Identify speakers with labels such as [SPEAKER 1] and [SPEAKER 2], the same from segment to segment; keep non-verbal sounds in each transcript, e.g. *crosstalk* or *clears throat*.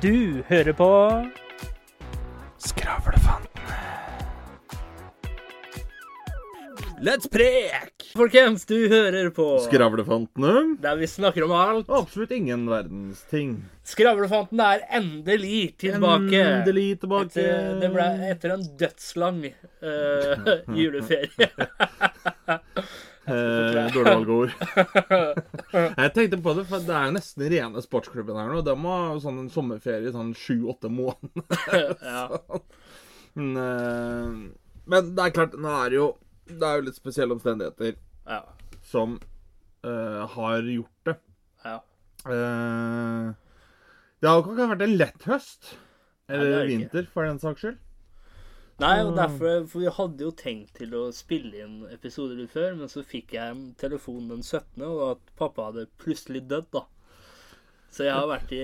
[SPEAKER 1] Du hører på
[SPEAKER 2] Skravlefantene.
[SPEAKER 1] Let's prek! Folkens, du hører på
[SPEAKER 2] Skravlefantene.
[SPEAKER 1] Der vi snakker om alt.
[SPEAKER 2] Absolutt ingen verdens ting.
[SPEAKER 1] Skravlefanten er endelig tilbake.
[SPEAKER 2] Endelig tilbake.
[SPEAKER 1] Etter, det ble etter en dødslang uh, *laughs* juleferie. *laughs*
[SPEAKER 2] Eh, dårlig valgord. *laughs* Jeg tenkte på det, for det er nesten rene sportsklubben her nå. De har sånn en sommerferie sånn sju-åtte måneder. *laughs*
[SPEAKER 1] ja.
[SPEAKER 2] Men, eh, men det er klart, nå er det jo Det er jo litt spesielle omstendigheter
[SPEAKER 1] ja.
[SPEAKER 2] som eh, har gjort det.
[SPEAKER 1] ja.
[SPEAKER 2] Eh, det har jo ikke vært en lett høst. Eller
[SPEAKER 1] er
[SPEAKER 2] vinter, for den saks skyld.
[SPEAKER 1] Nei, og derfor For vi hadde jo tenkt til å spille inn episoder litt før, men så fikk jeg telefonen telefon den 17., og at pappa hadde plutselig dødd, da. Så jeg har vært i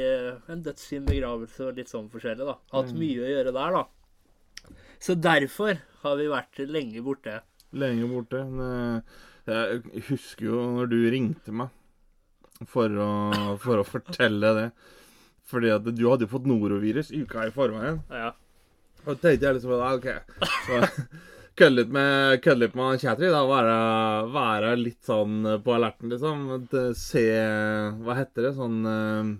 [SPEAKER 1] en dødsfin begravelse og litt sånn forskjellig, da. Hatt mye å gjøre der, da. Så derfor har vi vært lenge borte.
[SPEAKER 2] Lenge borte. Eh, Jeg husker jo når du ringte meg for å, for å fortelle det. Fordi at du hadde jo fått norovirus uka i forveien.
[SPEAKER 1] Ja.
[SPEAKER 2] Og tenkte jeg liksom ja, OK. Så *laughs* Kødde litt med, kødde litt med Chatry. Da være, være litt sånn på alerten, liksom. Se Hva heter det? Sånn eh,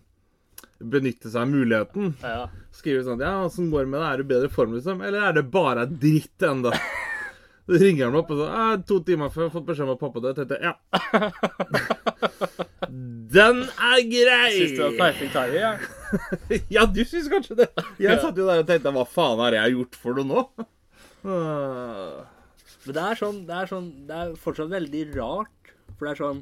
[SPEAKER 2] Benytte seg av muligheten.
[SPEAKER 1] ja.
[SPEAKER 2] Skriver sånn Ja, åssen går det med det? Er du i bedre form, liksom? Eller er det bare dritt ennå? *laughs* Så ringer han meg opp og sier «Ja, To timer før jeg har fått beskjed om at pappa døde. Tenkte ja. *laughs* Den er grei!
[SPEAKER 1] Syns du det var timing? Ja. *laughs*
[SPEAKER 2] Ja, du syns kanskje det. Jeg satt jo der og tenkte hva faen har jeg gjort for noe nå? *laughs* Ah.
[SPEAKER 1] Men det er sånn Det er sånn Det er fortsatt veldig rart. For det er sånn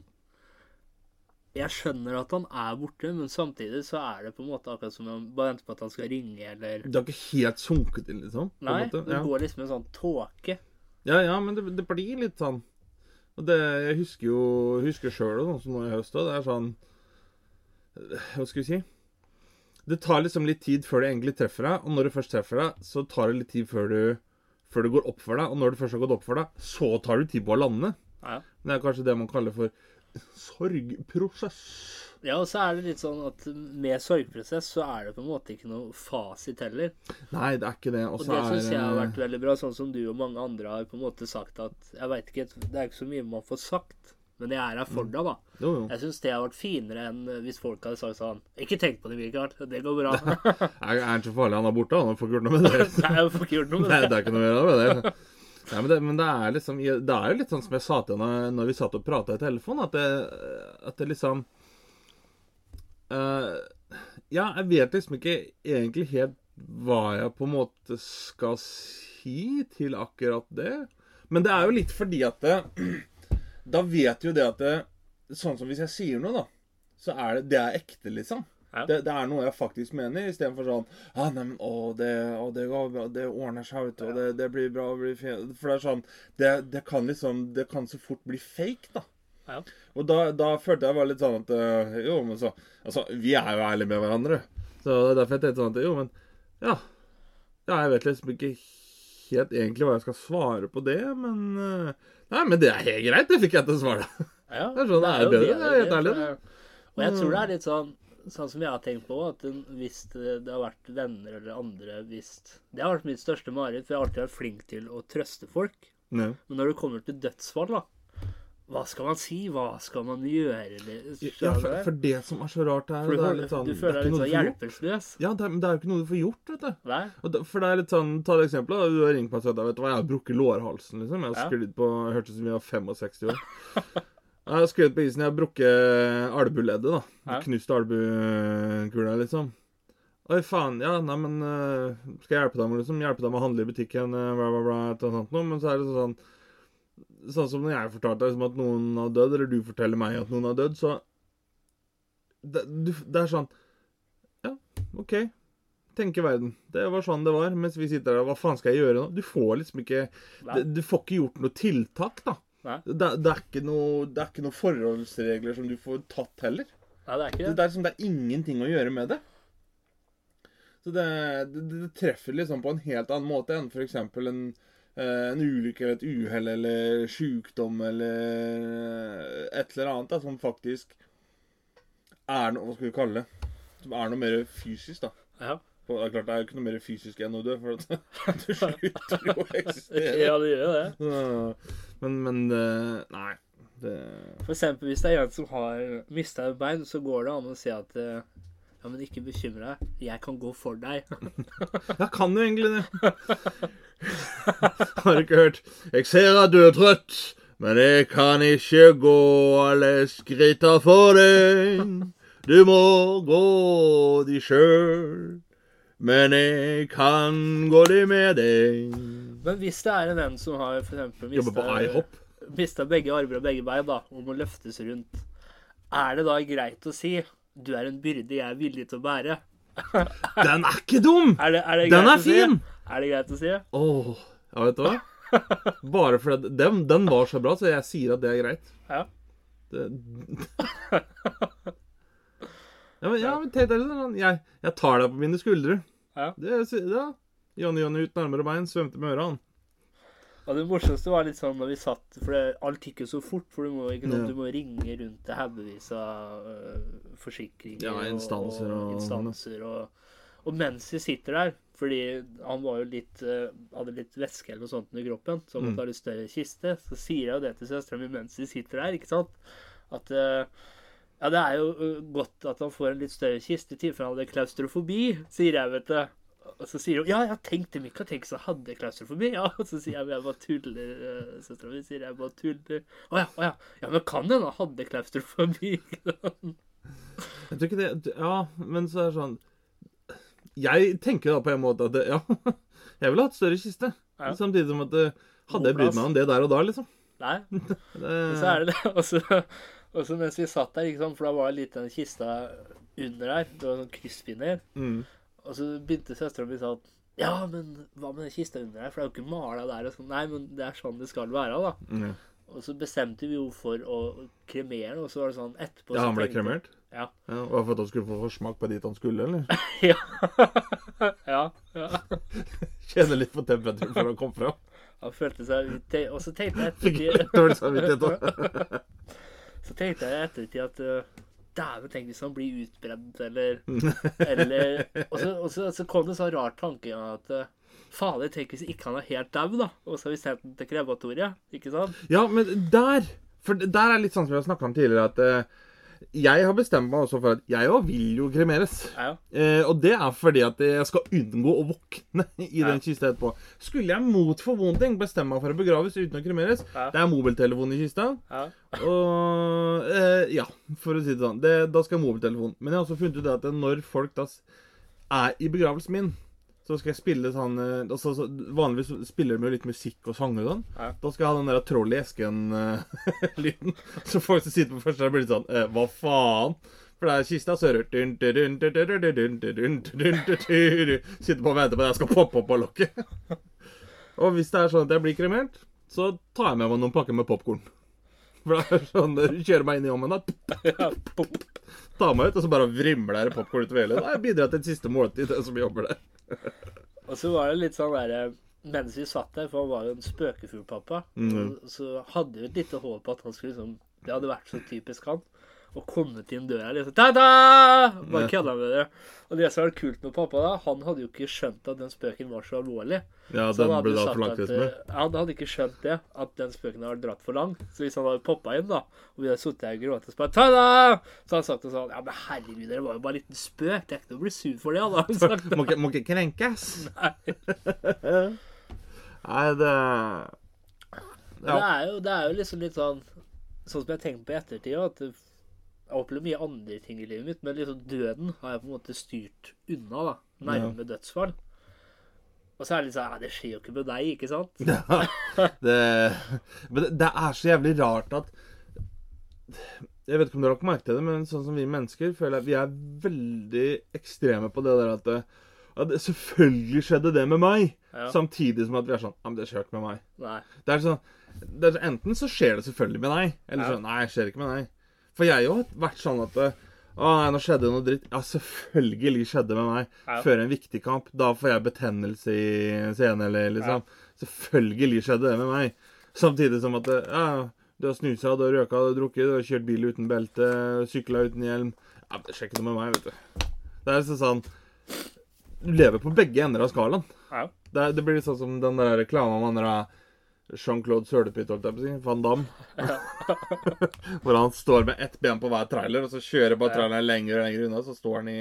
[SPEAKER 1] Jeg skjønner at han er borte, men samtidig så er det på en måte akkurat som om bare venter på at han skal ringe, eller
[SPEAKER 2] Det har ikke helt sunket inn, liksom? på
[SPEAKER 1] Nei,
[SPEAKER 2] måte.
[SPEAKER 1] det går liksom en sånn tåke.
[SPEAKER 2] Ja, ja, men det, det blir litt sånn Og det, Jeg husker jo husker sjøl sånn som nå i høst òg. Det er sånn Hva skal vi si? Det tar liksom litt tid før det egentlig treffer deg, og når det først treffer deg, så tar det litt tid før, du, før det går opp for deg. Og når det først har gått opp for deg, så tar du tid på å lande.
[SPEAKER 1] Ja.
[SPEAKER 2] Det er kanskje det man kaller for sorgprosess.
[SPEAKER 1] ja, og så er det litt sånn at med sorgprosess så er det på en måte ikke noe fasit heller.
[SPEAKER 2] Nei, det er ikke det.
[SPEAKER 1] Og det syns jeg har vært veldig bra, sånn som du og mange andre har på en måte sagt at Jeg veit ikke, det er ikke så mye man får sagt, men jeg er her for deg, da.
[SPEAKER 2] Jo, jo.
[SPEAKER 1] Jeg syns det har vært finere enn hvis folk hadde sagt sånn Ikke tenk på det, Mikael. Det går bra. *laughs*
[SPEAKER 2] Er, han så farlig han er borte? Han får ikke gjort noe med *laughs* det.
[SPEAKER 1] Nei, jeg får ikke gjort noe med
[SPEAKER 2] Nei,
[SPEAKER 1] det.
[SPEAKER 2] det er ikke noe å gjøre med det. Nei, men, det, men det er liksom Det er jo litt sånn som jeg sa til henne når vi satt og prata i telefonen, at det, at det liksom uh, Ja, jeg vet liksom ikke egentlig helt hva jeg på en måte skal si til akkurat det. Men det er jo litt fordi at det, *clears throat* Da vet jo det at det, Sånn som hvis jeg sier noe, da, så er det Det er ekte, liksom.
[SPEAKER 1] Ja.
[SPEAKER 2] Det, det er noe jeg faktisk mener, istedenfor sånn ah, nei, men, å, det, å, det, går bra, det ordner seg, vet du. og Det, det blir bra. Blir fint. For det er sånn det, det kan liksom Det kan så fort bli fake, da.
[SPEAKER 1] Ja.
[SPEAKER 2] Og da, da følte jeg bare litt sånn at øh, Jo, men så Altså, vi er jo ærlige med hverandre. Så det er derfor jeg tenkte sånn at jo, men Ja. Ja, jeg vet liksom ikke helt egentlig hva jeg skal svare på det, men øh, Nei, men det er helt greit. Det fikk jeg til å svare.
[SPEAKER 1] Ja,
[SPEAKER 2] Det er sånn det er
[SPEAKER 1] jo
[SPEAKER 2] bedre,
[SPEAKER 1] det,
[SPEAKER 2] det er helt ærlig,
[SPEAKER 1] Og jeg tror det er litt sånn Sånn som jeg har tenkt på, at hvis det, det har vært venner eller andre hvis Det har vært mitt største mareritt, for jeg har alltid vært flink til å trøste folk.
[SPEAKER 2] Ja.
[SPEAKER 1] Men når det kommer til dødsfall, da Hva skal man si? Hva skal man gjøre?
[SPEAKER 2] Ja, for, for det som er så rart, er det
[SPEAKER 1] du,
[SPEAKER 2] er litt sånn
[SPEAKER 1] du
[SPEAKER 2] det
[SPEAKER 1] føler
[SPEAKER 2] er
[SPEAKER 1] deg litt sånn hjelpeløs.
[SPEAKER 2] Ja, det er, men det er jo ikke noe du får gjort, vet du.
[SPEAKER 1] Nei?
[SPEAKER 2] Og da, for det er litt sånn, Ta et eksempel. Du har ringt meg og sagt vet du hva, jeg har brukket lårhalsen. liksom. Jeg har sklidd på hørtes ut som jeg var 65 år. Jeg har sklidd på isen. Jeg har brukket albueleddet. da.
[SPEAKER 1] Ja.
[SPEAKER 2] Knust albuekula, liksom. Oi, faen. Ja, nei, men øh, Skal jeg hjelpe deg med liksom, hjelpe deg med å handle i butikken, øh, bla, bla, bla, et eller annet noe. Men så er det sånn Sånn som når jeg fortalte deg liksom, at noen har dødd, eller du forteller meg at noen har dødd, så det, du, det er sånn Ja, OK tenke verden. Det var sånn det var. Mens vi sitter der Hva faen skal jeg gjøre nå? Du får liksom ikke Du, du får ikke gjort noe tiltak, da. Det, det, er ikke noe, det er ikke noe forholdsregler som du får tatt heller.
[SPEAKER 1] Nei, det er ikke
[SPEAKER 2] Det,
[SPEAKER 1] det.
[SPEAKER 2] er liksom, det er ingenting å gjøre med det. Så det, treffer liksom på en helt annen måte enn f.eks. En, en ulykke eller et uhell eller sykdom eller eh, et eller annet da, som faktisk er noe Hva skal vi kalle det? Som er noe mer fysisk, da.
[SPEAKER 1] Ja.
[SPEAKER 2] Det er klart, det er jo ikke noe mer fysisk enn å dø, for at *laughs* du slutter jo å eksistere.
[SPEAKER 1] ja, det gjør det.
[SPEAKER 2] Men, men eh, Nei. Det
[SPEAKER 1] For eksempel hvis det er en som har mista et bein, så går det an å si at eh, ja, men ikke bekymre deg. Jeg kan gå for deg. *laughs*
[SPEAKER 2] Jeg kan jo egentlig det. *laughs* Har du ikke hørt? Jeg ser at du er trøtt, men jeg kan ikke gå alle skritta for deg. Du må gå de sjøl, men jeg kan gå de med deg.
[SPEAKER 1] Men hvis det er en en som har for eksempel mista begge armer og begge bein, da, og må løftes rundt, er det da greit å si du er en byrde jeg er villig til å bære? *laughs*
[SPEAKER 2] Den er ikke dum!
[SPEAKER 1] Er det, er det
[SPEAKER 2] Den er
[SPEAKER 1] fin! si? Er det greit å si?
[SPEAKER 2] Åh, ja, vet du hva? Bare fordi den, den var så bra, så jeg sier at det er greit.
[SPEAKER 1] Ja.
[SPEAKER 2] Det... *laughs* ja, men, ja, men tenk deg sånn, jeg, jeg tar deg på mine skuldre.
[SPEAKER 1] Ja.
[SPEAKER 2] Det, ja. Johnny Johnny ut nærmere bein, svømte med ørene.
[SPEAKER 1] Og det morsomste var litt sånn når vi satt For det, alt gikk jo så fort, for du må, ikke
[SPEAKER 2] Ja.
[SPEAKER 1] du må ringe rundt til haugevis av uh, forsikringer
[SPEAKER 2] Ja, instanser og-
[SPEAKER 1] instanser og, og mens vi sitter der Fordi han var jo litt uh, hadde litt væske eller noe sånt i kroppen, så han måtte
[SPEAKER 2] Mm.
[SPEAKER 1] ha litt større kiste. Så sier jeg jo det til søstera mi mens vi sitter der, ikke sant. At uh, ja, det er jo godt at han får en litt større kiste i tilfelle han hadde klaustrofobi, sier jeg, vet du. Og så sier hun ja, jeg tenkte Mika tenk så hadde klaustrofobi. Ja, og så sier jeg jeg bare tuller. eh, Søstera mi sier jeg bare tuller. Å ja, å ja. Ja, men kan hende han hadde klaustrofobi. *laughs*
[SPEAKER 2] Jeg tror ikke det Ja, men så er det sånn Jeg tenker da på en måte at det, ja, *laughs* jeg ville hatt større kiste.
[SPEAKER 1] Ja.
[SPEAKER 2] Samtidig som at eh, Hadde jeg brydd meg om det der og da, liksom?
[SPEAKER 1] Nei, *laughs*
[SPEAKER 2] Det,
[SPEAKER 1] og så er det det. Og så, og så mens vi satt der, ikke sant, for da var det litt den kista under her. Det var sånn krysspinner.
[SPEAKER 2] mm.
[SPEAKER 1] Og så begynte søstera mi sånn Ja, men hva med den kista under her? For det er jo ikke mala der. Og sånn. Nei, men det er sånn det skal være, da.
[SPEAKER 2] Mm.
[SPEAKER 1] Og så bestemte vi jo for å kremere den, og så var det sånn etterpå
[SPEAKER 2] Ja, han ble
[SPEAKER 1] tenkte-
[SPEAKER 2] kremert?
[SPEAKER 1] Ja.
[SPEAKER 2] Ja, og for at han skulle få forsmak på dit han skulle, eller? *laughs* *laughs*
[SPEAKER 1] ja. ja. *laughs* ja.
[SPEAKER 2] Kjenne litt på temperaturen før han kom fram.
[SPEAKER 1] Han følte seg og så tenkte jeg ettertid. Så tenkte jeg ettertid at uh, Dæven, tenk hvis han blir utbrent, eller, *laughs* eller Og, så, og så, så kom det en sånn rar tanke at uh, Fader, tenk hvis ikke han er helt dau, da. Og så har vi sendt den til krematoriet. Ikke sant?
[SPEAKER 2] Ja, men der For der er litt sånn som vi har snakka om tidligere, at eh, jeg har bestemt meg også for at jeg òg vil jo kremeres.
[SPEAKER 1] Ja.
[SPEAKER 2] Eh, og det er fordi at jeg skal unngå å våkne *laughs* i
[SPEAKER 1] Ja.
[SPEAKER 2] den kista etterpå. Skulle jeg mot formodning bestemme meg for å begraves uten å kremeres,
[SPEAKER 1] Ja.
[SPEAKER 2] det er mobiltelefon i kista.
[SPEAKER 1] Ja.
[SPEAKER 2] Og eh, Ja, for å si det sånn. Det, da skal jeg ha mobiltelefon. Men jeg har også funnet ut at når folk da er i begravelsen min, så skal jeg spille sånn altså, Vanligvis spiller de litt musikk og sanger og sånn.
[SPEAKER 1] Ja.
[SPEAKER 2] Da skal jeg ha den der troll i esken-lyden. så folk som sitter på første rad, blir litt sånn eh, Hva faen? For det er kista sører Sitter på og venter på at jeg skal poppe opp av lokket. og hvis det er sånn at jeg blir kremert, så tar jeg med meg noen pakker med popkorn. For det er sånn Du kjører meg inn i ovnen, da. Tar meg ut, og så bare vrimler det popkorn utover hele. Da bidrar jeg til et siste måltid, det som jobber der. *laughs*
[SPEAKER 1] Og så var det litt sånn derre Mens vi satt der, for han var jo en spøkefuglpappa, mm. så hadde vi et lite håp at han skulle liksom Det hadde vært så typisk han. Å kommet inn døra liksom Ta-da! Bare kødda med det. Og det som var kult med pappa, da, han hadde jo ikke skjønt at den spøken var så alvorlig.
[SPEAKER 2] Ja,
[SPEAKER 1] Så
[SPEAKER 2] den ble da for
[SPEAKER 1] at,
[SPEAKER 2] langtids med.
[SPEAKER 1] Han hadde ikke skjønt det, at den spøken hadde dratt for langt. Så hvis han hadde poppa inn, da, og vi hadde sittet der og grått og spurt Ta-da! Så han sagt det sånn Ja, men herregud, det var jo bare en liten spøk. Det er ikke noe å bli sur for det, han sagt.
[SPEAKER 2] Må ikke, må ikke krenkes. *laughs*
[SPEAKER 1] Nei.
[SPEAKER 2] Nei, det
[SPEAKER 1] ja. det, er jo, det er jo liksom litt sånn Sånn som jeg har tenkt på i ettertid, at jeg har opplevd mye andre ting i livet mitt, men liksom døden har jeg på en måte styrt unna, da. Nærme dødsfall. Og så er det litt sånn Ja, det skjer jo ikke med deg, ikke sant?
[SPEAKER 2] Ja, *laughs* det, men det, er så jævlig rart at Jeg vet ikke om dere har lagt merke til det, men sånn som vi mennesker føler jeg vi er veldig ekstreme på det der at, at Selvfølgelig skjedde det med meg.
[SPEAKER 1] Ja.
[SPEAKER 2] Samtidig som at vi er sånn Ja, men det skjer ikke med meg.
[SPEAKER 1] Nei.
[SPEAKER 2] Det er sånn det er, Enten så skjer det selvfølgelig med deg, eller
[SPEAKER 1] Ja.
[SPEAKER 2] sånn Nei, det skjer ikke med deg. For jeg har jo vært sånn at å nei, nå skjedde det noe dritt. Ja, selvfølgelig skjedde det med meg.
[SPEAKER 1] Ja.
[SPEAKER 2] Før en viktig kamp. Da får jeg betennelse i scenen, eller liksom. Selvfølgelig skjedde det med meg. Samtidig som at ja, du har snusa, du har røka, du har drukket, du har kjørt bil uten belte, sykla uten hjelm. Ja, Det skjer ikke noe med meg, vet du. Det er liksom sånn Du lever på begge ender av skalaen.
[SPEAKER 1] Ja.
[SPEAKER 2] Det, det blir sånn som den der reklamen man han der Jean-Claude Sølepytt, holdt jeg på å si. Van Damme. *laughs* Hvor han står med ett ben på hver trailer, og så kjører bare traileren lenger og lenger unna. Så står han i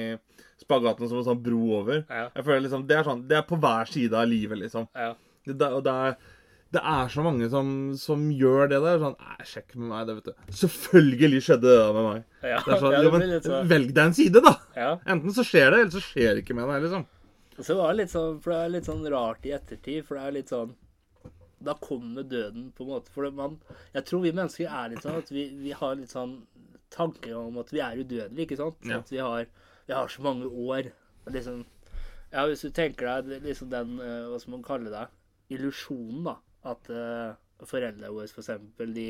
[SPEAKER 2] spagaten som en sånn bro over. Jeg føler liksom, Det er sånn, det er på hver side av livet, liksom. Det, det, og det er, det er så mange som, som gjør det der. Sånn Nei, sjekk med meg, det, vet du. Selvfølgelig skjedde det med meg.
[SPEAKER 1] Ja.
[SPEAKER 2] Det er sånn, *laughs*
[SPEAKER 1] ja, det
[SPEAKER 2] men
[SPEAKER 1] sånn.
[SPEAKER 2] Velg deg en side, da!
[SPEAKER 1] Ja.
[SPEAKER 2] Enten så skjer det, eller så skjer det ikke med deg. liksom.
[SPEAKER 1] Så var litt sånn, for det er litt sånn rart i ettertid, for det er litt sånn Da kommer døden, på en måte. For man Jeg tror vi mennesker er litt sånn at vi, vi har litt sånn tanker om at vi er udødelige, ikke sant?
[SPEAKER 2] Ja.
[SPEAKER 1] At vi har, vi har så mange år. Liksom Ja, hvis du tenker deg liksom den eh, Hva skal man kalle det? Illusjonen, da. At uh, foreldrene våre, for eksempel, de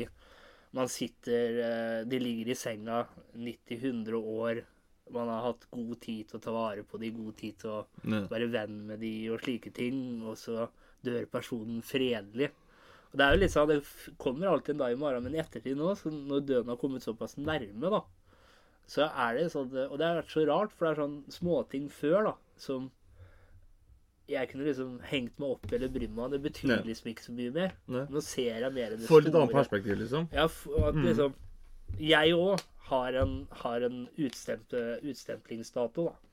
[SPEAKER 1] Man sitter uh, De ligger i senga 90-100 år. Man har hatt god tid til å ta vare på de, god tid til å
[SPEAKER 2] Ja.
[SPEAKER 1] være venn med de og slike ting, og så dør personen fredelig. Og Det er jo litt sånn, det kommer alltid en dag i morgen, men i ettertid nå, så når døden har kommet såpass nærme, da, så er det sånn Og det har vært så rart, for det er sånn småting før, da, som jeg kunne liksom hengt meg opp eller brydd meg om. Det betyr
[SPEAKER 2] Nei.
[SPEAKER 1] liksom ikke så mye mer.
[SPEAKER 2] Nei.
[SPEAKER 1] Nå ser jeg mer enn det
[SPEAKER 2] Får litt annet perspektiv, liksom.
[SPEAKER 1] Ja, at mm. liksom Jeg òg har en, har en utstemplingsdato, da.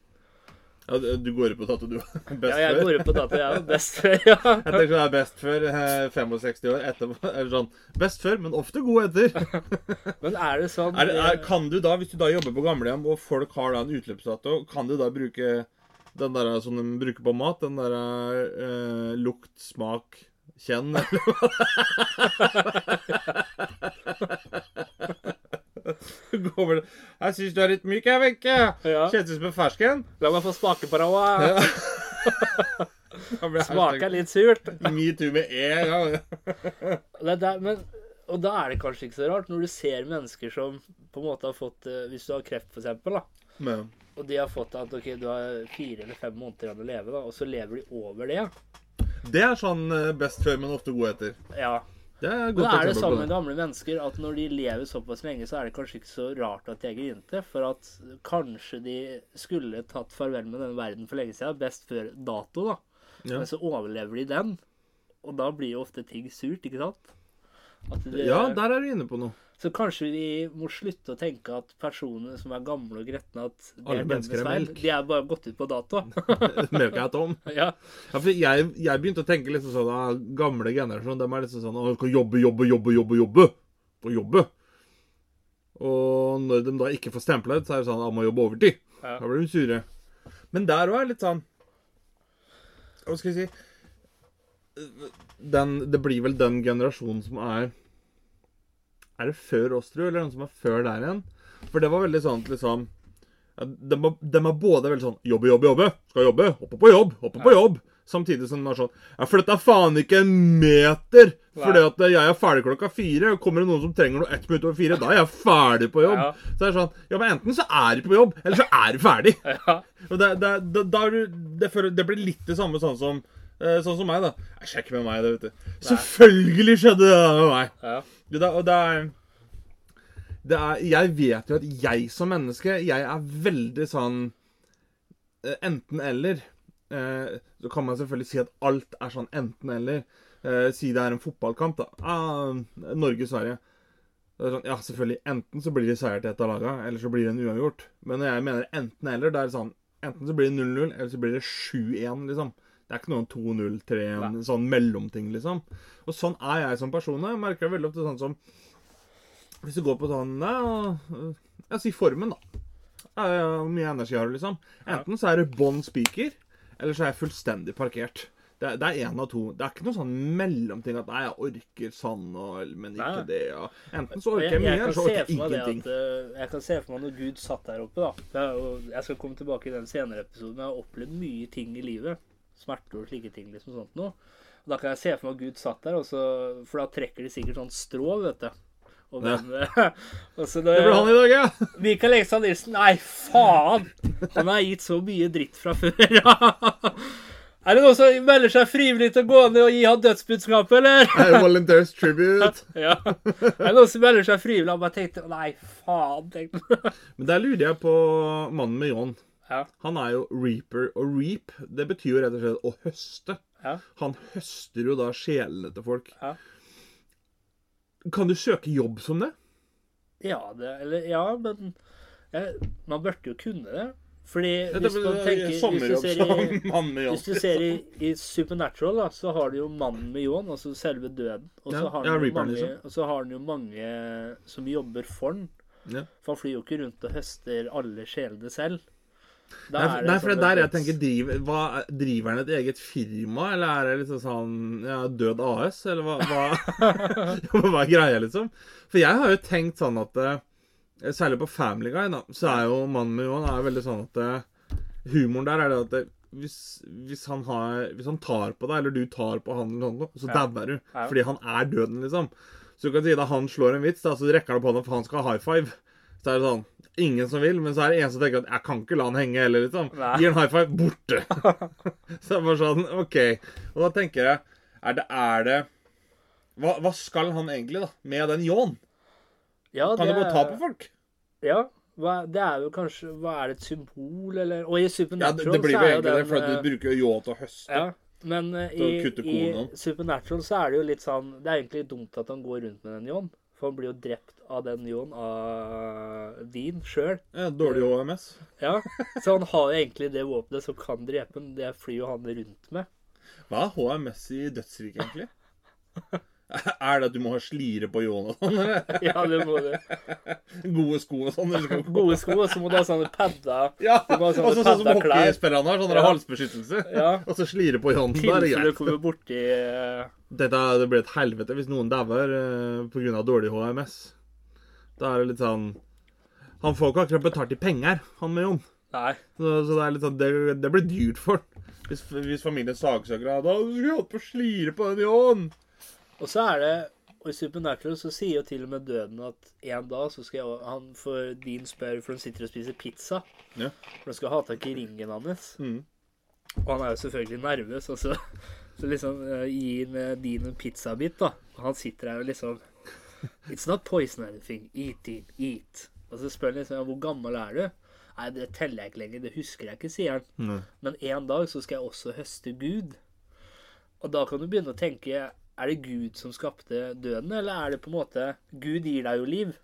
[SPEAKER 2] Ja, du- går ut på dato, du. *laughs* Best
[SPEAKER 1] Ja, jeg
[SPEAKER 2] før.
[SPEAKER 1] går ut på dato, jeg *laughs* er best før. Ja.
[SPEAKER 2] Jeg tenker det er best før eh, 65 år. Etterpå, *laughs* eller sånn, best før, men ofte god etter.
[SPEAKER 1] Men er det sånn
[SPEAKER 2] Er, er, kan du da, Hvis du da jobber på gamlehjem, og folk har da en utløpsdato, kan du da bruke den der som de bruker på mat? Den der eh, lukt, smak, kjenn? eller hva? *laughs* Gå over. Jeg syns du er litt myk, jeg, Wenche.
[SPEAKER 1] Ja.
[SPEAKER 2] Kjennes ut som en fersken.
[SPEAKER 1] La meg få smake på òg.
[SPEAKER 2] Ja. *laughs*
[SPEAKER 1] Smaker litt surt. *laughs*
[SPEAKER 2] Metoo med e. Ja.
[SPEAKER 1] Det er der, men, og da er det kanskje ikke så rart, når du ser mennesker som på en måte har fått eh, Hvis du har kreft, for eksempel, da,
[SPEAKER 2] Men
[SPEAKER 1] og de har fått at ok, du har fire eller fem måneder igjen å leve, da, og så lever de over det.
[SPEAKER 2] det er sånn eh, best før, men ofte god etter.
[SPEAKER 1] Ja.
[SPEAKER 2] Det er
[SPEAKER 1] Men
[SPEAKER 2] godt
[SPEAKER 1] er det sånn med gamle mennesker at når de lever såpass lenge, så er det kanskje ikke så rart at de er grinte. For at kanskje de skulle tatt farvel med denne verden for lenge siden. Best før dato, da.
[SPEAKER 2] Ja.
[SPEAKER 1] Men så overlever de den. Og da blir jo ofte ting surt, ikke sant? Det,
[SPEAKER 2] Ja, der er du inne på noe.
[SPEAKER 1] Så kanskje vi må slutte å tenke at personer som er gamle og gretne, at det
[SPEAKER 2] Alle
[SPEAKER 1] er
[SPEAKER 2] mennesker er melk.
[SPEAKER 1] De er bare gått ut på dato. *laughs*
[SPEAKER 2] Melka er tom.
[SPEAKER 1] ja.
[SPEAKER 2] Ja, for jeg, jeg begynte å tenke liksom sånn at Gamle generasjon, de er liksom sånn Å, skal jobbe, jobbe, jobbe, jobbe, jobbe. Og jobbe. Og når de da ikke får stempla ut, så er det sånn at må jobbe overtid.
[SPEAKER 1] Ja.
[SPEAKER 2] Da blir de sure. Men der òg er litt sånn Hva skal jeg si den, Det blir vel den generasjonen som er Er det før oss, tror du, eller noen som er før der igjen? For det var veldig sånn at liksom de, var- de er både veldig sånn Jobbe, jobbe, jobbe. Skal jobbe. Hoppe på jobb. Hoppe på jobb. Samtidig som de er sånn Ja, for dette er faen ikke en meter. Fordi at jeg er ferdig klokka fire. Kommer det noen som trenger noe ett minutt over fire, da er jeg ferdig på jobb.
[SPEAKER 1] Ja.
[SPEAKER 2] Så det er sånn Ja, men enten så er du på jobb, eller så er du ferdig. *laughs*
[SPEAKER 1] ja.
[SPEAKER 2] Og det, det, det, det, det blir litt det samme sånn som Sånn som meg, da. Jeg sjekker med meg, det, vet du. Selvfølgelig skjedde det med meg.
[SPEAKER 1] ja.
[SPEAKER 2] Det, og det er, det er Jeg vet jo at jeg som menneske, jeg er veldig sånn eh, Enten-eller. Eh, så kan man selvfølgelig si at alt er sånn enten-eller. Eh, si det er en fotballkamp, da. Ah, Norge-Sverige. Er sånn, ja, selvfølgelig. Enten så blir det seier til et av laga, eller så blir det en uavgjort. Men når jeg mener enten-eller, det er sånn Enten så blir det 0-0, eller så blir det 7-1, liksom. Det er ikke noen 2-0, 3-1, sånn mellomting, liksom. Og sånn er jeg som person. Jeg merker veldig ofte sånn som Hvis du går på sånn ja, ja, si formen, da. Hvor mye energi har du, liksom? Enten så er det bånn spiker, eller så er jeg fullstendig parkert. Det, det er én av to. Det er ikke noe sånn mellomting at nei, jeg orker sånn, og, men ikke
[SPEAKER 1] Nei.
[SPEAKER 2] det. Og, enten så orker jeg mye, eller så orker jeg
[SPEAKER 1] det
[SPEAKER 2] ingenting.
[SPEAKER 1] at eh, Jeg kan se for meg når Gud satt der oppe, da. Det Jeg skal komme tilbake i den senere episoden. Jeg har opplevd mye ting i livet. Smerter og slike ting. liksom sånt noe. Og Da kan jeg se for meg at Gud satt der, og så, for da trekker de sikkert sånn strå, vet du. Og
[SPEAKER 2] Ja.
[SPEAKER 1] hvem, *laughs* og så
[SPEAKER 2] Det ble han i dag, ja! *laughs*
[SPEAKER 1] Mikael Ekstad Nilsen, nei, faen! Han har gitt så mye dritt fra før. *laughs* er det noen som melder seg frivillig til å gå ned og gi han dødsbudskapet, eller?
[SPEAKER 2] Hey, Volunteers tribute.
[SPEAKER 1] Ja. Er det noen som melder seg frivillig? Han bare tenkte Nei, faen. tenkte.
[SPEAKER 2] Men der lurer jeg på mannen med John.
[SPEAKER 1] Ja.
[SPEAKER 2] Han er jo reaper. Og reap, det betyr jo rett og slett å høste.
[SPEAKER 1] Ja.
[SPEAKER 2] Han høster jo da sjelene til folk.
[SPEAKER 1] Ja.
[SPEAKER 2] Kan du søke jobb som det?
[SPEAKER 1] Ja, det, eller, ja men jeg, man burde jo kunne det. Fordi hvis man tenker Hvis du ser i, hvis du ser i, i Supernatural, da, så har du jo mannen med ljåen, altså selve døden. Og så har han jo mange,
[SPEAKER 2] liksom.
[SPEAKER 1] og så har han jo mange som jobber for han.
[SPEAKER 2] Ja.
[SPEAKER 1] For han flyr jo ikke rundt og høster alle sjelene selv. Da
[SPEAKER 2] Nei,
[SPEAKER 1] er
[SPEAKER 2] for-
[SPEAKER 1] det
[SPEAKER 2] nei, for det
[SPEAKER 1] sånn
[SPEAKER 2] der jeg tenker driver, hva, Driver han et eget firma, eller er det liksom sånn ja, Død AS, eller hva, hva, *laughs* hva er greia, liksom? For jeg har jo tenkt sånn at eh, Særlig på Family Guy, da, så er jo mannen min Johan er veldig sånn at eh, Humoren der er det at det, hvis, hvis, han har, hvis han tar på deg, eller du tar på han, så
[SPEAKER 1] Ja.
[SPEAKER 2] dauer du. Fordi han er døden, liksom. Så du kan si da han slår en vits, da, så rekker han på han for han skal ha high five. Så er det sånn Ingen som vil, men så er det en som tenker at jeg kan ikke la han henge heller, liksom.
[SPEAKER 1] Nei.
[SPEAKER 2] Gir en high five, borte. *laughs* så det er bare sånn OK. Og da tenker jeg Er det, er det hva, hva skal han egentlig, da? Med den ljåen?
[SPEAKER 1] ja,
[SPEAKER 2] Kan
[SPEAKER 1] det
[SPEAKER 2] du bare ta på folk?
[SPEAKER 1] Ja. Hva, det er jo kanskje Hva er det et symbol, eller Og i
[SPEAKER 2] Ja, det,
[SPEAKER 1] Supernatural
[SPEAKER 2] det blir jo egentlig det, for at
[SPEAKER 1] eh,
[SPEAKER 2] du bruker jo ljå til å høste.
[SPEAKER 1] Ja, men
[SPEAKER 2] uh,
[SPEAKER 1] i, i. Supernatural så er det jo litt sånn Det er egentlig dumt at han går rundt med den ljåen. For han blir jo drept av den Jon av vin sjøl.
[SPEAKER 2] Ja, dårlig HMS.
[SPEAKER 1] Ja, så han har jo egentlig det våpenet som kan drepe ham. Det flyr jo han rundt med.
[SPEAKER 2] Hva er HMS i dødsriket, egentlig? Er det at du må ha slire på og sånn? eller?
[SPEAKER 1] Ja, det må du.
[SPEAKER 2] Gode sko og sånn?
[SPEAKER 1] Gode sko, og så må du ha sånne padder.
[SPEAKER 2] Ja, og
[SPEAKER 1] sånne
[SPEAKER 2] så sånn som hockeyspillerne har, sånn
[SPEAKER 1] Ja.
[SPEAKER 2] halsbeskyttelse.
[SPEAKER 1] Ja.
[SPEAKER 2] Og så slire på det
[SPEAKER 1] Tilfelle du kommer borti eh,
[SPEAKER 2] Dette det blir et helvete hvis noen dauer uh, pga. dårlig HMS. Da er det litt sånn Han får ikke akkurat betalt i penger, han med Jon.
[SPEAKER 1] Nei.
[SPEAKER 2] Så, så det er litt sånn Det, det blir dyrt for ham. Hvis, hvis familien saksøker ham. da skulle vi hatt på slire på den Jon.
[SPEAKER 1] Og så er det Og i Supernatural så sier jo til og med døden at en dag så skal jeg, han for din spør For de sitter og spiser pizza.
[SPEAKER 2] Ja.
[SPEAKER 1] For de skal ha tak i ringen hans.
[SPEAKER 2] Mm.
[SPEAKER 1] Og han er jo selvfølgelig nervøs. Og så, så liksom gi gir han, eh, din en pizzabit, da. Og han sitter der og liksom It's not poison or anything. Eat it. Eat. Og så spør han liksom hvor gammel er du? Nei, det teller jeg ikke lenger. Det husker jeg ikke, sier han.
[SPEAKER 2] Nei.
[SPEAKER 1] Men en dag så skal jeg også høste Gud. Og da kan du begynne å tenke Er det Gud som skapte døden, eller er det på en måte Gud gir deg jo liv.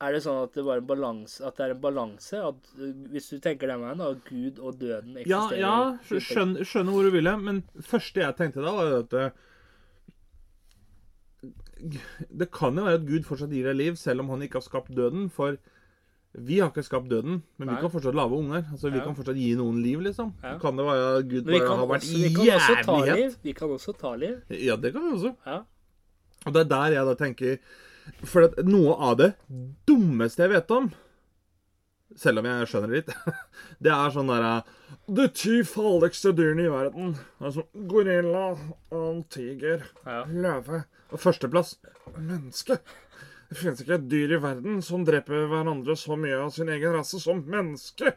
[SPEAKER 1] Er det sånn at det, var en balanse, at det er en balanse? At uh, Hvis du tenker den veien, at Gud og døden eksisterer
[SPEAKER 2] ja ja skjønner, skjønner hvor du vil hen. Men første jeg tenkte da, var jo at eh, Det kan jo være at Gud fortsatt gir deg liv, selv om han ikke har skapt døden. For vi har ikke skapt døden, men
[SPEAKER 1] Nei.
[SPEAKER 2] vi kan fortsatt lage unger. Altså, Vi
[SPEAKER 1] Ja.
[SPEAKER 2] kan fortsatt gi noen liv, liksom.
[SPEAKER 1] Ja.
[SPEAKER 2] Kan det være at Gud bare har vært
[SPEAKER 1] også, vi liv. Vi kan også ta liv.
[SPEAKER 2] Ja, det kan vi også.
[SPEAKER 1] Ja.
[SPEAKER 2] Og det er der jeg da tenker For at noe av det dummeste jeg vet om Selv om jeg skjønner det litt *laughs* Det er sånn derre De ti farligste dyrene i verden. Altså gorilla, og tiger,
[SPEAKER 1] Ja.
[SPEAKER 2] løve og førsteplass menneske. Det finnes ikke et dyr i verden som dreper hverandre så mye av sin egen rase som menneske.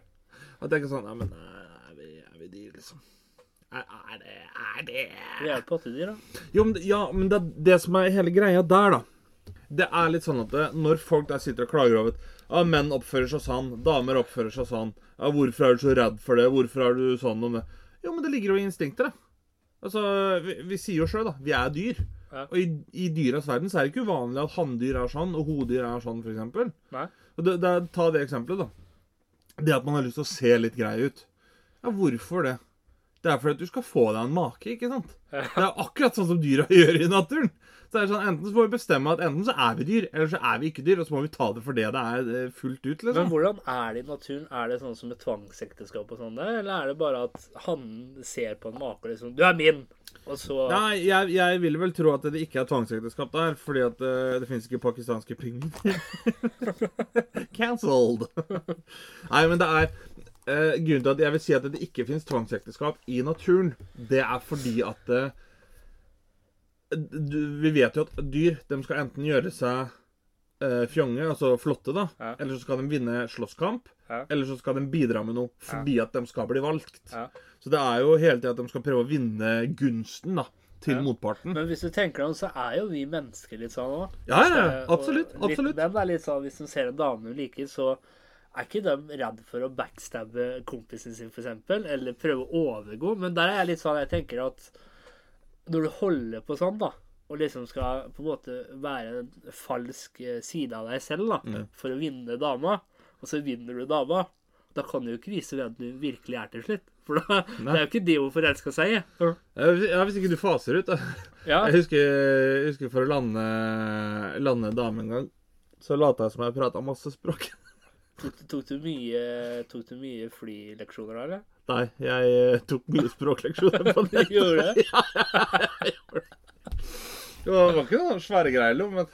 [SPEAKER 2] At er ikke sånn Nei, men er vi, er vi dyr, liksom? Er, er det Er det
[SPEAKER 1] Vi er jo pattedyr, da.
[SPEAKER 2] jo, men, ja, men det, det som er hele greia der, da Det er litt sånn at det, når folk der sitter og klager over at menn oppfører seg sånn, damer oppfører seg sånn ja, 'Hvorfor er du så redd for det? Hvorfor er du sånn om det?' Jo, men det ligger jo i instinkter, da. Altså, vi, vi sier jo sjøl, da. Vi er dyr.
[SPEAKER 1] Ja.
[SPEAKER 2] Og i, i dyras verden så er det ikke uvanlig at hanndyr er sånn, og hodyr er sånn, f.eks. Og det, det, ta det eksempelet, da. Det at man har lyst til å se litt grei ut. Ja, hvorfor det? Det er fordi at du skal få deg en make, ikke sant? Det er akkurat sånn som dyra *laughs* gjør i naturen. Det er sånn, Enten så får vi bestemme at enten så er vi dyr, eller så er vi ikke dyr. Og så må vi ta det for det det er eh, fullt ut,
[SPEAKER 1] Men
[SPEAKER 2] liksom.
[SPEAKER 1] hvordan er det i naturen? Er det sånn som med tvangsekteskap og sånn der? Eller er det bare at han ser på en make og liksom 'Du er min!' Og så
[SPEAKER 2] Nei, jeg, jeg vil vel tro at det ikke er tvangsekteskap der, fordi at eh, det finnes ikke pakistanske pingviner. *laughs* Cancelled. Nei, men det er uh, Grunnen til at jeg vil si at det ikke finnes tvangsekteskap i naturen, det er fordi at du, Vi vet jo at dyr de skal enten gjøre seg eh, fjonge, altså flotte, da,
[SPEAKER 1] Ja.
[SPEAKER 2] eller så skal de vinne slåsskamp,
[SPEAKER 1] Ja.
[SPEAKER 2] eller så skal de bidra med noe fordi at de skal bli valgt.
[SPEAKER 1] Ja.
[SPEAKER 2] Så det er jo hele tida at de skal prøve å vinne gunsten da, til
[SPEAKER 1] Ja.
[SPEAKER 2] motparten.
[SPEAKER 1] Men hvis du tenker deg om, så er jo vi mennesker litt sånn òg.
[SPEAKER 2] Ja, ja, ja, absolutt, absolutt.
[SPEAKER 1] Litt, er litt sånn, hvis de ser en dame du liker, så er ikke de redd for å backstabbe kompisen sin, f.eks., eller prøve å overgå? Men der er jeg litt sånn Jeg tenker at når du holder på sånn, da, og liksom skal på en måte være en falsk eh, side av deg selv da,
[SPEAKER 2] Mm.
[SPEAKER 1] for å vinne dama, og så vinner du dama, da kan du jo ikke vise hvem du virkelig er til slutt. For da, det er jo ikke det hun forelska seg i.
[SPEAKER 2] Ja, hvis ikke du faser ut, da.
[SPEAKER 1] Ja.
[SPEAKER 2] Jeg husker, jeg husker for å lande, lande en dame en gang, så lata jeg som jeg prata masse språk.
[SPEAKER 1] Tok, tok, du mye, tok du mye flyleksjoner da, eller?
[SPEAKER 2] Nei, jeg eh, tok mye språkleksjoner på *laughs* det.
[SPEAKER 1] Gjorde du det? *laughs*
[SPEAKER 2] Det var ikke noen svære greier, men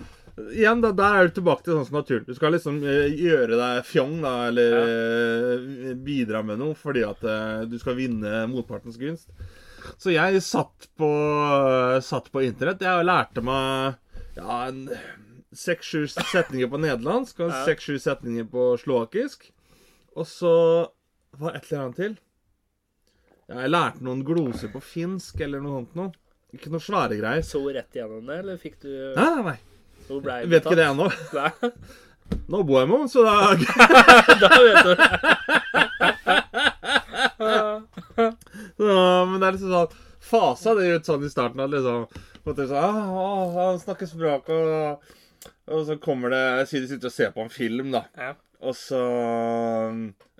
[SPEAKER 2] igjen, da, der er du tilbake til sånn som naturen. Du skal liksom eh, gjøre deg fjong, da, eller ja. bidra med noe fordi at eh, du skal vinne motpartens gunst. Så jeg satt på, satt på internett. Jeg lærte meg ja, seks-sju setninger på nederlandsk og
[SPEAKER 1] Ja.
[SPEAKER 2] seks-sju setninger på slovakisk. Og så var et eller annet til. Ja, jeg lærte noen gloser på finsk eller noe sånt noe. Ikke noe svære greier.
[SPEAKER 1] Så rett gjennom det, eller fikk du
[SPEAKER 2] Nei, nei, nei. Jeg vet ikke det ennå. *laughs* Nå bor jeg med henne, så da *laughs*
[SPEAKER 1] da vet du. *laughs*
[SPEAKER 2] Ja, men det er liksom sånn Fasa det ut sånn i starten at liksom at er sånn, ah, ah, Han snakker språk, og, og så kommer det Si de sitter og ser på en film, da.
[SPEAKER 1] Ja.
[SPEAKER 2] Og så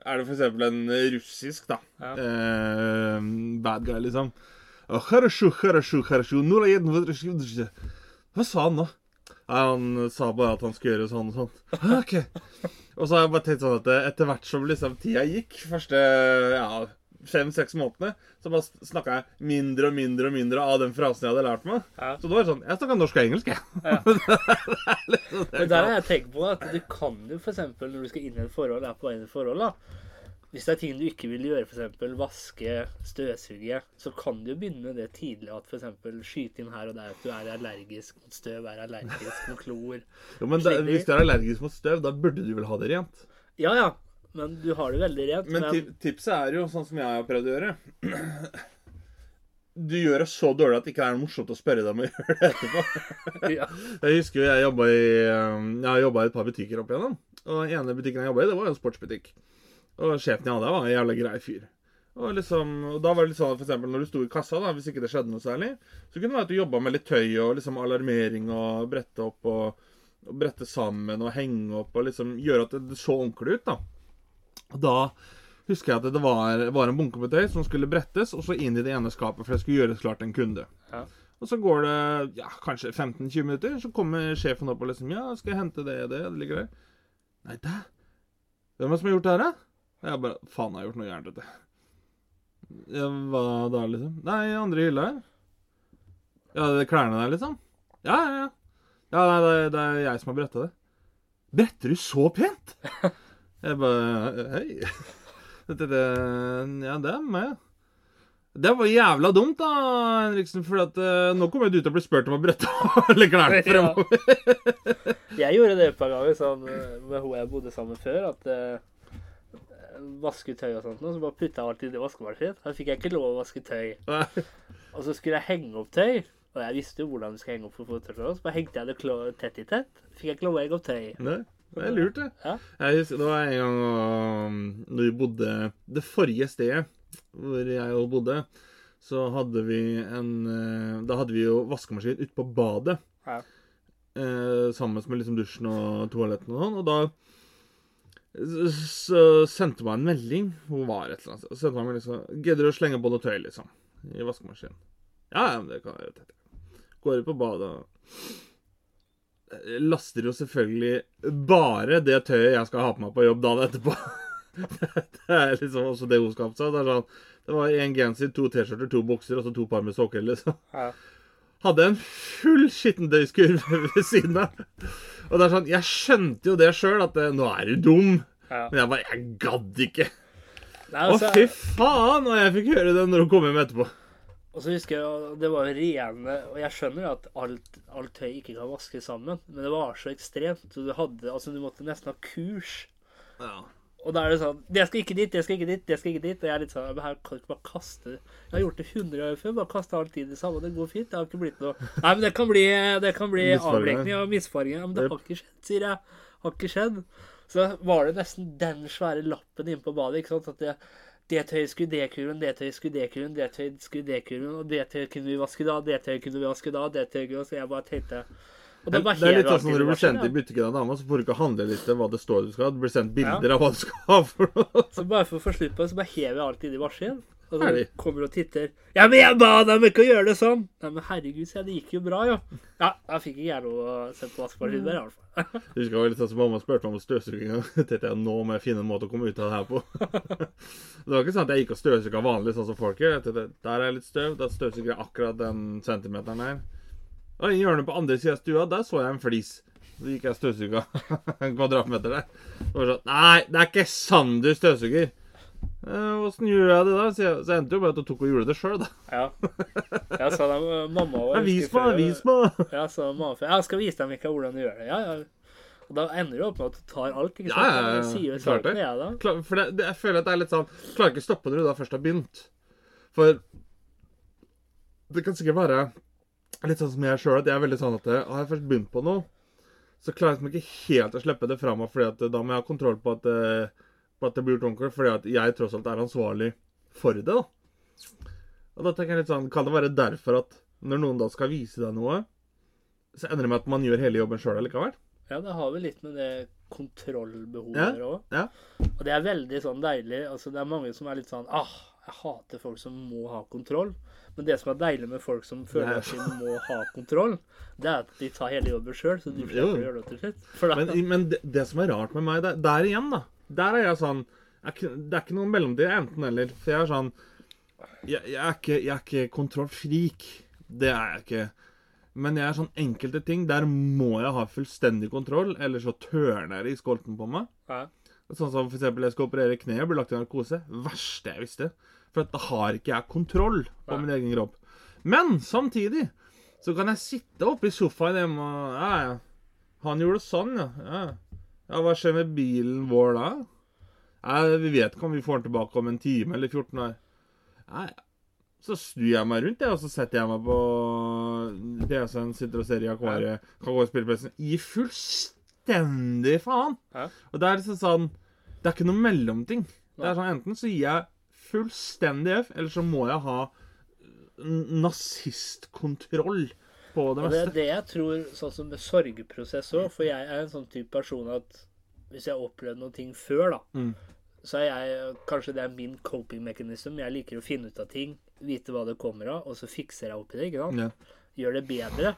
[SPEAKER 2] er det f.eks. en russisk da,
[SPEAKER 1] ja.
[SPEAKER 2] eh, bad guy, liksom Hva sa han nå? Han sa bare at han skulle gjøre sånn og sånn. Ok. Og så har jeg bare tenkt sånn at eh, etter hvert som liksom tida gikk, første ja, fem-seks månedene, så bare snakka jeg mindre og mindre og mindre av den frasen jeg hadde lært meg.
[SPEAKER 1] Ja.
[SPEAKER 2] Så da var det sånn Jeg snakka norsk og engelsk, jeg. *laughs*
[SPEAKER 1] Men der har jeg tenkt på at du kan jo f.eks. når du skal inn i et forhold, er på vei inn i et forhold, da Hvis det er ting du ikke vil gjøre, f.eks. vaske, støvsuge, så kan du jo begynne det tidlig. At f.eks. skyte inn her og der at du er allergisk mot støv, er allergisk mot klor.
[SPEAKER 2] Jo, men da, hvis du er allergisk mot støv, da burde du vel ha det rent?
[SPEAKER 1] Ja ja, men du har det veldig rent.
[SPEAKER 2] Men men... tipset er jo sånn som jeg har prøvd å gjøre. *clears throat* Du gjør det så dårlig at det ikke er morsomt å spørre deg om å *laughs* gjøre det etterpå.
[SPEAKER 1] ja.
[SPEAKER 2] Jeg husker jeg jobba i um, Jeg har jobbet i et par butikker opp igjennom. Og den ene butikken jeg jobba i, det var en sportsbutikk. Og sjefen jeg hadde, var en jævla grei fyr. Og liksom, og da var det litt sånn at for eksempel når du sto i kassa, da, hvis ikke det skjedde noe særlig, så kunne det være at du jobba med litt tøy og liksom alarmering og brette opp og, og brette sammen og henge opp og liksom gjøre at det så ordentlig ut, da. Da husker jeg at det var, var en bunke med tøy som skulle brettes, og så inn i det ene skapet, for det skulle gjøres klart en kunde.
[SPEAKER 1] Ja.
[SPEAKER 2] Og så går det ja, kanskje 15-20 minutter, så kommer sjefen opp og liksom Ja, skal jeg hente det og det? Det ligger der. Nei, det Hvem er det som har gjort det her, da? Og Jeg bare Faen, jeg har gjort noe gærent, vet du. Ja, hva da, liksom? Nei, andre hylla her. Ja, det er klærne der, liksom? Ja, ja, ja. Ja, nei, det, det er jeg som har bretta det. Bretter du så pent? *laughs* Jeg bare Hei. *laughs* Dette, det, ja, det er meg. Det var jævla dumt, da, Henriksen. For at, eh, nå kommer du til å bli spurt om å brette *laughs* alle klærne fremover.
[SPEAKER 1] Jeg gjorde det et par ganger sånn eh, med hun jeg bodde sammen før. At uh, vaske tøy og sånt, og så bare putta jeg alt i vaskemaskinen. Da fikk jeg ikke lov å vaske tøy. Og så skulle jeg henge opp tøy. Og jeg visste jo hvordan du skal henge opp for fotoklær. Så bare hengte jeg det tett i tett. Fikk jeg ikke lov å henge opp tøy.
[SPEAKER 2] Nei, det er lurt, det.
[SPEAKER 1] Ja.
[SPEAKER 2] Jeg husker, det var en gang um, når vi bodde Det forrige stedet hvor jeg jo bodde, så hadde vi en eh, Da hadde vi jo vaskemaskin ute på badet.
[SPEAKER 1] Ja.
[SPEAKER 2] Eh, sammen med liksom dusjen og toaletten og sånn. Og da så sendte man en melding. Hun var et eller annet sted. Og sendte meg liksom Gidder du å slenge noe tøy, liksom? I vaskemaskinen. Ja, ja, men det kan jeg gjøre. Går ut på badet og laster jo selvfølgelig bare det tøyet jeg skal ha på meg på jobb dagen etterpå. *laughs* det er liksom også det hun skapte seg. Det, sånn, det var én genser, to T-skjorter, to bukser og så to par med sokker. liksom.
[SPEAKER 1] Ja.
[SPEAKER 2] Hadde en full skittentøyskurv ved siden av. Og det er sånn, Jeg skjønte jo det sjøl, at det, nå er du dum.
[SPEAKER 1] Ja.
[SPEAKER 2] Men jeg bare Jeg gadd ikke.
[SPEAKER 1] Nei,
[SPEAKER 2] Å,
[SPEAKER 1] altså,
[SPEAKER 2] fy faen! Og jeg fikk høre det når hun kom hjem etterpå.
[SPEAKER 1] Og så husker jeg det var jo rene Og jeg skjønner at alt, alt tøy ikke kan vaskes sammen, men det var så ekstremt. Så du hadde Altså, du måtte nesten ha kurs.
[SPEAKER 2] Ja.
[SPEAKER 1] Og da er det sånn Det skal ikke dit, det skal ikke dit, det skal ikke dit. Og jeg er litt sånn Men her kan du ikke bare kaste Jeg har gjort det 100 ganger før. Bare kaste alt i det samme. Det går fint. Det har ikke blitt noe Nei, men det kan bli, det kan bli avblekning og misfarging. Ja, men det har ikke skjedd, sier jeg. Har ikke skjedd. Så var det nesten den svære lappen inne på badet. ikke sant? At det, det tøyet skulle i det kurven, det tøyet skulle i det kurven, det tøyet skulle i det kurven, og det tøyet kunne vi vaske da, det tøyet kunne vi vaske da, det tøyet kunne vi vaske Jeg bare tenkte Og
[SPEAKER 2] Det,
[SPEAKER 1] var
[SPEAKER 2] det er litt sånn når du blir sendt i butikken av dama, så får du ikke handleliste hva det står du skal ha. Du blir sendt bilder av hva du skal ha for noe.
[SPEAKER 1] Så bare for å få slutt på det, så bare hever jeg alt inn i maskinen. Og så
[SPEAKER 2] kommer
[SPEAKER 1] kommer og titter. Ja, men jeg ba dem ikke å gjøre det sånn! Nei, men herregud, så det gikk jo bra, jo. Ja, da fikk ikke jeg lov å sette på vaskemaskinen der, i hvert fall. *laughs*
[SPEAKER 2] Jeg husker litt sånn som mamma spurte meg om støvsuginga. tenkte jeg, nå må jeg finne en måte å komme ut av det her på. *laughs* det var ikke sånn at jeg gikk og støvsuga vanlig, sånn som folk gjør. Der er litt støv. Da støvsuger jeg akkurat den centimeteren der. Og i hjørnet på andre sida av stua, der så jeg en flis. Så gikk jeg og støvsuga *laughs* en kvadratmeter der. Og var sånn Nei, det er ikke sånn du støvsuger. Eh, Åssen gjør jeg det da? Så, jeg, så endte jo bare at hun tok og gjorde det sjøl, da.
[SPEAKER 1] Ja. Jeg sa dem, mamma var *laughs*
[SPEAKER 2] vis meg, vis meg. *laughs*
[SPEAKER 1] Ja, sa mamma før. Jeg skal vise dem ikke hvordan du gjør det. Ja, ja. Og da ender du opp med at du tar alt, ikke sant?
[SPEAKER 2] Ja, ja, ja,
[SPEAKER 1] sier jo
[SPEAKER 2] klart det.
[SPEAKER 1] jeg, da.
[SPEAKER 2] Klar, for det, det, jeg føler at det er litt sånn Klarer ikke å stoppe når du da først har begynt. For det kan sikkert være litt sånn som jeg sjøl, at jeg er veldig sånn at har jeg først begynt på noe, så klarer jeg liksom ikke helt å slippe det fra meg, fordi at da må jeg ha kontroll på at, eh, på at det blir gjort ordentlig, fordi at jeg tross alt er ansvarlig for det. da. Og da tenker jeg litt sånn, Kan det være derfor at når noen da skal vise deg noe, så ender det med at man gjør hele jobben sjøl likevel?
[SPEAKER 1] Ja, det har vel litt med det kontrollbehovet
[SPEAKER 2] Ja,
[SPEAKER 1] der òg.
[SPEAKER 2] ja.
[SPEAKER 1] Og det er veldig sånn deilig. Altså, det er mange som er litt sånn ah, jeg hater folk som må ha kontroll. Men det som er deilig med folk som føler
[SPEAKER 2] Nei.
[SPEAKER 1] at de må ha kontroll, det er at de tar hele jobben sjøl, så du slipper å gjøre det til slutt.
[SPEAKER 2] Men, men det, det som er rart med meg, der, der igjen, da Der er jeg sånn jeg, Det er ikke noe mellomtid, enten eller. For jeg er sånn Jeg, jeg, er, ikke, jeg er ikke kontrollfrik. Det er jeg ikke. Men jeg er sånn enkelte ting Der må jeg ha fullstendig kontroll, ellers så tørner det i skolten på meg.
[SPEAKER 1] ja.
[SPEAKER 2] Sånn som for eksempel jeg skal operere kneet, blir lagt i narkose. Verste jeg visste. For at da har ikke jeg kontroll på
[SPEAKER 1] ja.
[SPEAKER 2] min egen kropp. Men samtidig så kan jeg sitte oppe i sofaen hjemme og Ja, ja. Han gjorde sånn, ja. ja. Ja, Hva skjer med bilen vår da? Nei, vi vet ikke om vi får den tilbake om en time eller 14 år. Ja. Så snur jeg meg rundt, jeg, og så setter jeg meg på PC-en, sitter og ser i akvariet, kan gå og spille PC-en. Gi fullstendig faen. Og det er liksom sånn Det er ikke noe mellomting. Det er sånn Enten så gir jeg fullstendig F, eller så må jeg ha nazistkontroll på det
[SPEAKER 1] Og det er det jeg tror, sånn som med sorgprosess òg, for jeg er en sånn type person at hvis jeg har opplevd noen ting før, da,
[SPEAKER 2] Mm.
[SPEAKER 1] så er jeg Kanskje det er min coping mechanism. Jeg liker å finne ut av ting, vite hva det kommer av, og så fikser jeg opp i det. ikke sant?
[SPEAKER 2] Ja.
[SPEAKER 1] Gjør det bedre.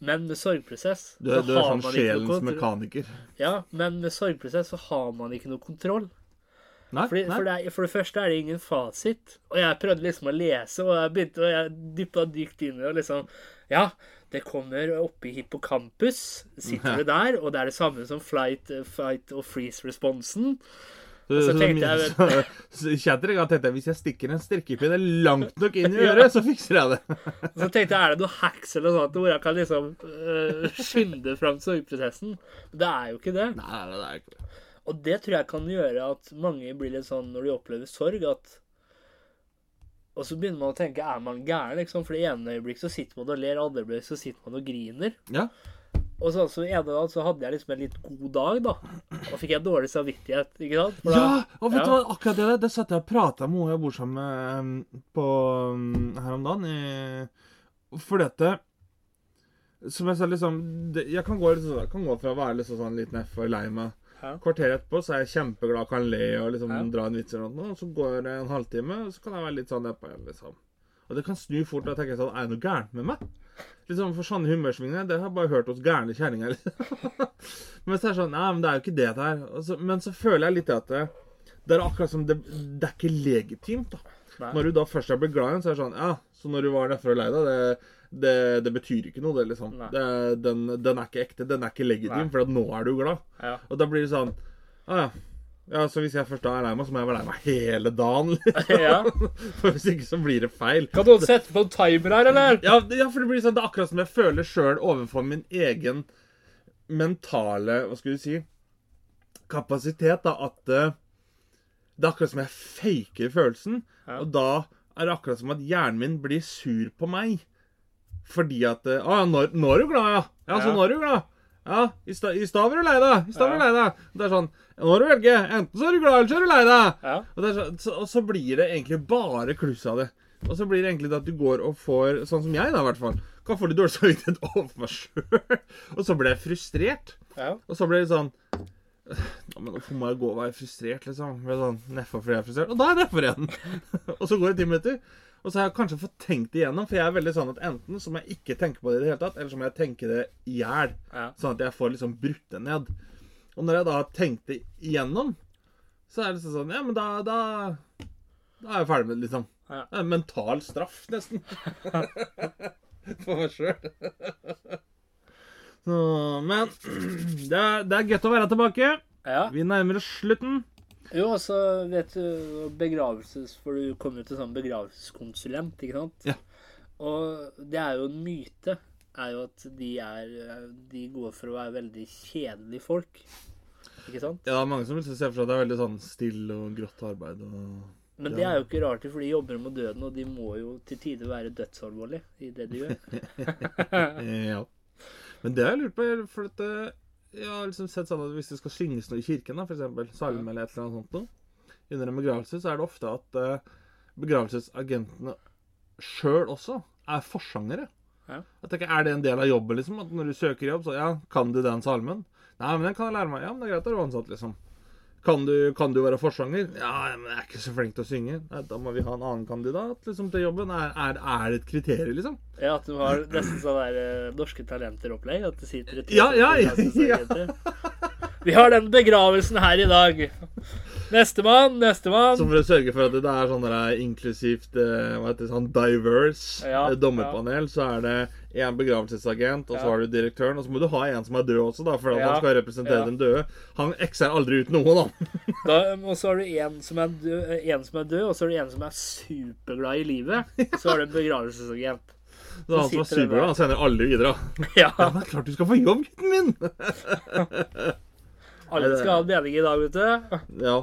[SPEAKER 1] Men med sorgprosess
[SPEAKER 2] Du,
[SPEAKER 1] så
[SPEAKER 2] du er
[SPEAKER 1] har
[SPEAKER 2] sånn
[SPEAKER 1] man
[SPEAKER 2] sjelens mekaniker.
[SPEAKER 1] Ja, men med sorgprosess så har man ikke noe kontroll.
[SPEAKER 2] Nei,
[SPEAKER 1] Fordi,
[SPEAKER 2] nei.
[SPEAKER 1] for, det for det første er det ingen fasit. Og jeg prøvde liksom å lese, og jeg begynte og jeg dyppa dypt inn i det. og liksom, Ja, det kommer oppe i hippocampus. Sitter *laughs* du der, og det er det samme som flight, fight og freeze-responsen.
[SPEAKER 2] Så,
[SPEAKER 1] tenkte jeg-
[SPEAKER 2] så, *laughs* så kjente jeg at tenkte, hvis jeg stikker en strikkepinne langt nok inn i *laughs* øret, så fikser jeg det.
[SPEAKER 1] Så tenkte jeg, er det noe hacks eller noe sånt hvor jeg kan liksom uh, skynde fram sorgprosessen? Det er jo ikke det.
[SPEAKER 2] Nei, det er ikke det.
[SPEAKER 1] Og det tror jeg kan gjøre at mange blir litt sånn når de opplever sorg, at Og så begynner man å tenke er man gæren, liksom? For det ene øyeblikk så sitter man og ler, andre øyeblikk så sitter man og griner.
[SPEAKER 2] Ja.
[SPEAKER 1] Og så, altså, ene dag så hadde jeg liksom en litt god dag, da. Og fikk jeg dårlig samvittighet, ikke sant? For
[SPEAKER 2] Ja,
[SPEAKER 1] da-
[SPEAKER 2] og vet du
[SPEAKER 1] ja.
[SPEAKER 2] hva, akkurat det der, det satt jeg og prata med hun jeg bor sammen med um, på um, her om dagen. I, fordi at det, Som jeg sa, liksom det, Jeg kan gå, liksom, jeg kan gå fra å være liksom sånn litt neff og lei meg
[SPEAKER 1] Ja.
[SPEAKER 2] Kvarter etterpå så er jeg kjempeglad, kan le og liksom
[SPEAKER 1] Ja.
[SPEAKER 2] dra en vits eller noe. Og så går det en halvtime, og så kan jeg være litt sånn nedpå igjen, liksom. Og det kan snu fort. Og jeg tenker sånn Er det noe gærent med meg? Liksom For sånne humørsvingninger, det har jeg bare hørt hos gærne kjerringer. Liksom. *laughs* men så er det sånn Nei, men det er jo ikke det det er. Så, men så føler jeg litt at det, det er akkurat som det, det er ikke legitimt. da.
[SPEAKER 1] Nei.
[SPEAKER 2] Når du da først er blitt glad i en, så er det sånn Ja, så når du var nedfor og lei deg, det, det, det betyr ikke noe, det, liksom. Det, den, den er ikke ekte. Den er ikke legitim,
[SPEAKER 1] Nei.
[SPEAKER 2] for nå er du glad.
[SPEAKER 1] Ja.
[SPEAKER 2] Og da blir det sånn ah, ja. ja, så hvis jeg først er lei meg, så må jeg være lei meg hele dagen. *laughs* Liksom.
[SPEAKER 1] Ja.
[SPEAKER 2] For hvis ikke så blir det feil.
[SPEAKER 1] Kan noen sette på en timer her, eller?
[SPEAKER 2] Ja, ja, for det blir sånn, det er akkurat som jeg føler sjøl overfor min egen mentale Hva skal du si kapasitet, da, at eh, det er akkurat som jeg faker følelsen.
[SPEAKER 1] Ja.
[SPEAKER 2] Og da er det akkurat som at hjernen min blir sur på meg. Fordi at Å ah, ja, nå, nå er du glad, ja. Ja, så nå er du glad. Ja, i stad var du lei deg. I stad var du lei deg. Det er sånn Nå må du velge. Enten så er du glad, eller så er du lei deg.
[SPEAKER 1] Ja.
[SPEAKER 2] Og, det så, så, og så blir det egentlig bare kluss av det. Og så blir det egentlig det at du går og får, sånn som jeg da i hvert fall, kan få litt dårlig samvittighet overfor meg sjøl. *laughs* Og så blir jeg frustrert.
[SPEAKER 1] Ja.
[SPEAKER 2] Og så blir det sånn ja, men Hvorfor må jeg gå og være frustrert, liksom? Med sånn, Nedfor fordi jeg er frustrert. Og da er jeg nedfor igjen. *laughs* og så går det ti minutter. Og så har jeg kanskje fått tenkt det igjennom, for jeg er veldig sånn at enten så må jeg ikke tenke på det i det hele tatt, eller så må jeg tenke det i hjel.
[SPEAKER 1] Ja.
[SPEAKER 2] Sånn at jeg får liksom brutt det ned. Og når jeg da har tenkt det igjennom, så er det liksom sånn Ja, men da Da, da er jeg ferdig med det, liksom.
[SPEAKER 1] Ja.
[SPEAKER 2] Det er en mental straff, nesten. *laughs* For meg sjøl. Men *clears throat* det er, det er godt å være tilbake.
[SPEAKER 1] ja.
[SPEAKER 2] Vi nærmer oss slutten.
[SPEAKER 1] Jo, og så vet du begravelses... For du kommer jo til sånn begravelseskonsulent, ikke sant?
[SPEAKER 2] Ja.
[SPEAKER 1] Og det er jo en myte, er jo at de er De går for å være veldig kjedelige folk. Ikke sant?
[SPEAKER 2] Ja, det er mange som vil se for seg at det er veldig sånn stille og grått arbeid. Og...
[SPEAKER 1] Men det er jo ikke rart, for de jobber med døden, og de må jo til tider være dødsalvorlige i det de gjør. *laughs*
[SPEAKER 2] ja. Men det har jeg lurt på, for dette jeg har liksom sett sånn at hvis det skal synges noe i kirken, da, for eksempel, salme eller et eller annet sånt noe, under en begravelse, så er det ofte at uh, begravelsesagentene sjøl også er forsangere.
[SPEAKER 1] Ja.
[SPEAKER 2] Jeg tenker, Er det en del av jobben, liksom? At når du søker jobb, så ja, kan du den salmen? Nei, men den kan jeg lære meg. Ja, men det er greit, da er du ansatt, liksom. Kan du, kan du være forsanger? Ja, men jeg er ikke så flink til å synge. Nei, da må vi ha en annen kandidat liksom, til jobben. Er, er, er det et kriterium, liksom?
[SPEAKER 1] Ja, at du har nesten sånn der eh, Norske Talenter-opplegg. At det sitter et
[SPEAKER 2] Ja, ja, ja,
[SPEAKER 1] ja. Vi har den begravelsen her i dag. Nestemann, nestemann.
[SPEAKER 2] Som for å sørge for at det er sånn der inklusivt eh, hva heter det, sånn diverse
[SPEAKER 1] Ja,
[SPEAKER 2] dommerpanel. Ja. så er det en begravelsesagent, og så har du direktøren, og så må du ha en som er død også, da, for at han skal representere den døde. Han ekser aldri ut noe, da. *laughs*
[SPEAKER 1] Da, og så har du en som, er død, en som er død, og så har du en som er superglad i livet. *laughs* Så har du en begravelsesagent.
[SPEAKER 2] Så han som er superglad, han sender alle videre. *laughs*
[SPEAKER 1] Ja,
[SPEAKER 2] Ja, men det er klart du skal få jobb, gutten min!
[SPEAKER 1] alle skal ha en mening i dag, vet du.
[SPEAKER 2] Ja.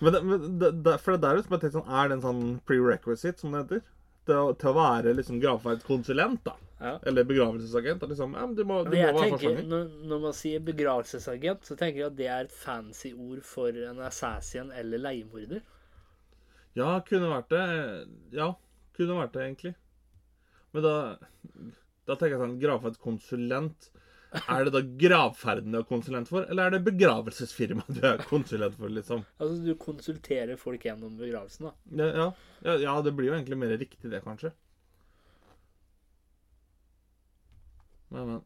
[SPEAKER 2] Men, det, men det, det, for det der er jo som jeg tenkte sånn, er det en sånn prerequisite, som det heter? Til, til å være liksom gravferdskonsulent, da.
[SPEAKER 1] Ja.
[SPEAKER 2] Eller begravelsesagent. Liksom, ja, du må, du må være
[SPEAKER 1] tenker, når, når man sier begravelsesagent, så tenker jeg at det er et fancy ord for en assassin eller leiemorder.
[SPEAKER 2] Ja, kunne vært det. Ja, kunne vært det, egentlig. Men da, da tenker jeg sånn Gravferdskonsulent. Er det da gravferden du er konsulent for, eller er det begravelsesfirmaet du er konsulent for, liksom?
[SPEAKER 1] Altså, du konsulterer folk gjennom begravelsen, da.
[SPEAKER 2] Ja, ja, ja, det blir jo egentlig mer riktig, det, kanskje. Men, men.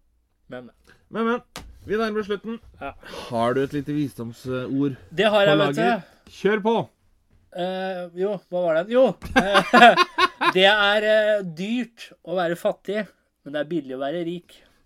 [SPEAKER 1] Men,
[SPEAKER 2] Men, men. Vi nærmer slutten.
[SPEAKER 1] Ja.
[SPEAKER 2] Har du et lite visdomsord
[SPEAKER 1] det har jeg, vet du.
[SPEAKER 2] Kjør på!
[SPEAKER 1] Uh, jo, hva var det? Jo! eh, *laughs* det er uh, dyrt å være fattig, men det er billig å være rik.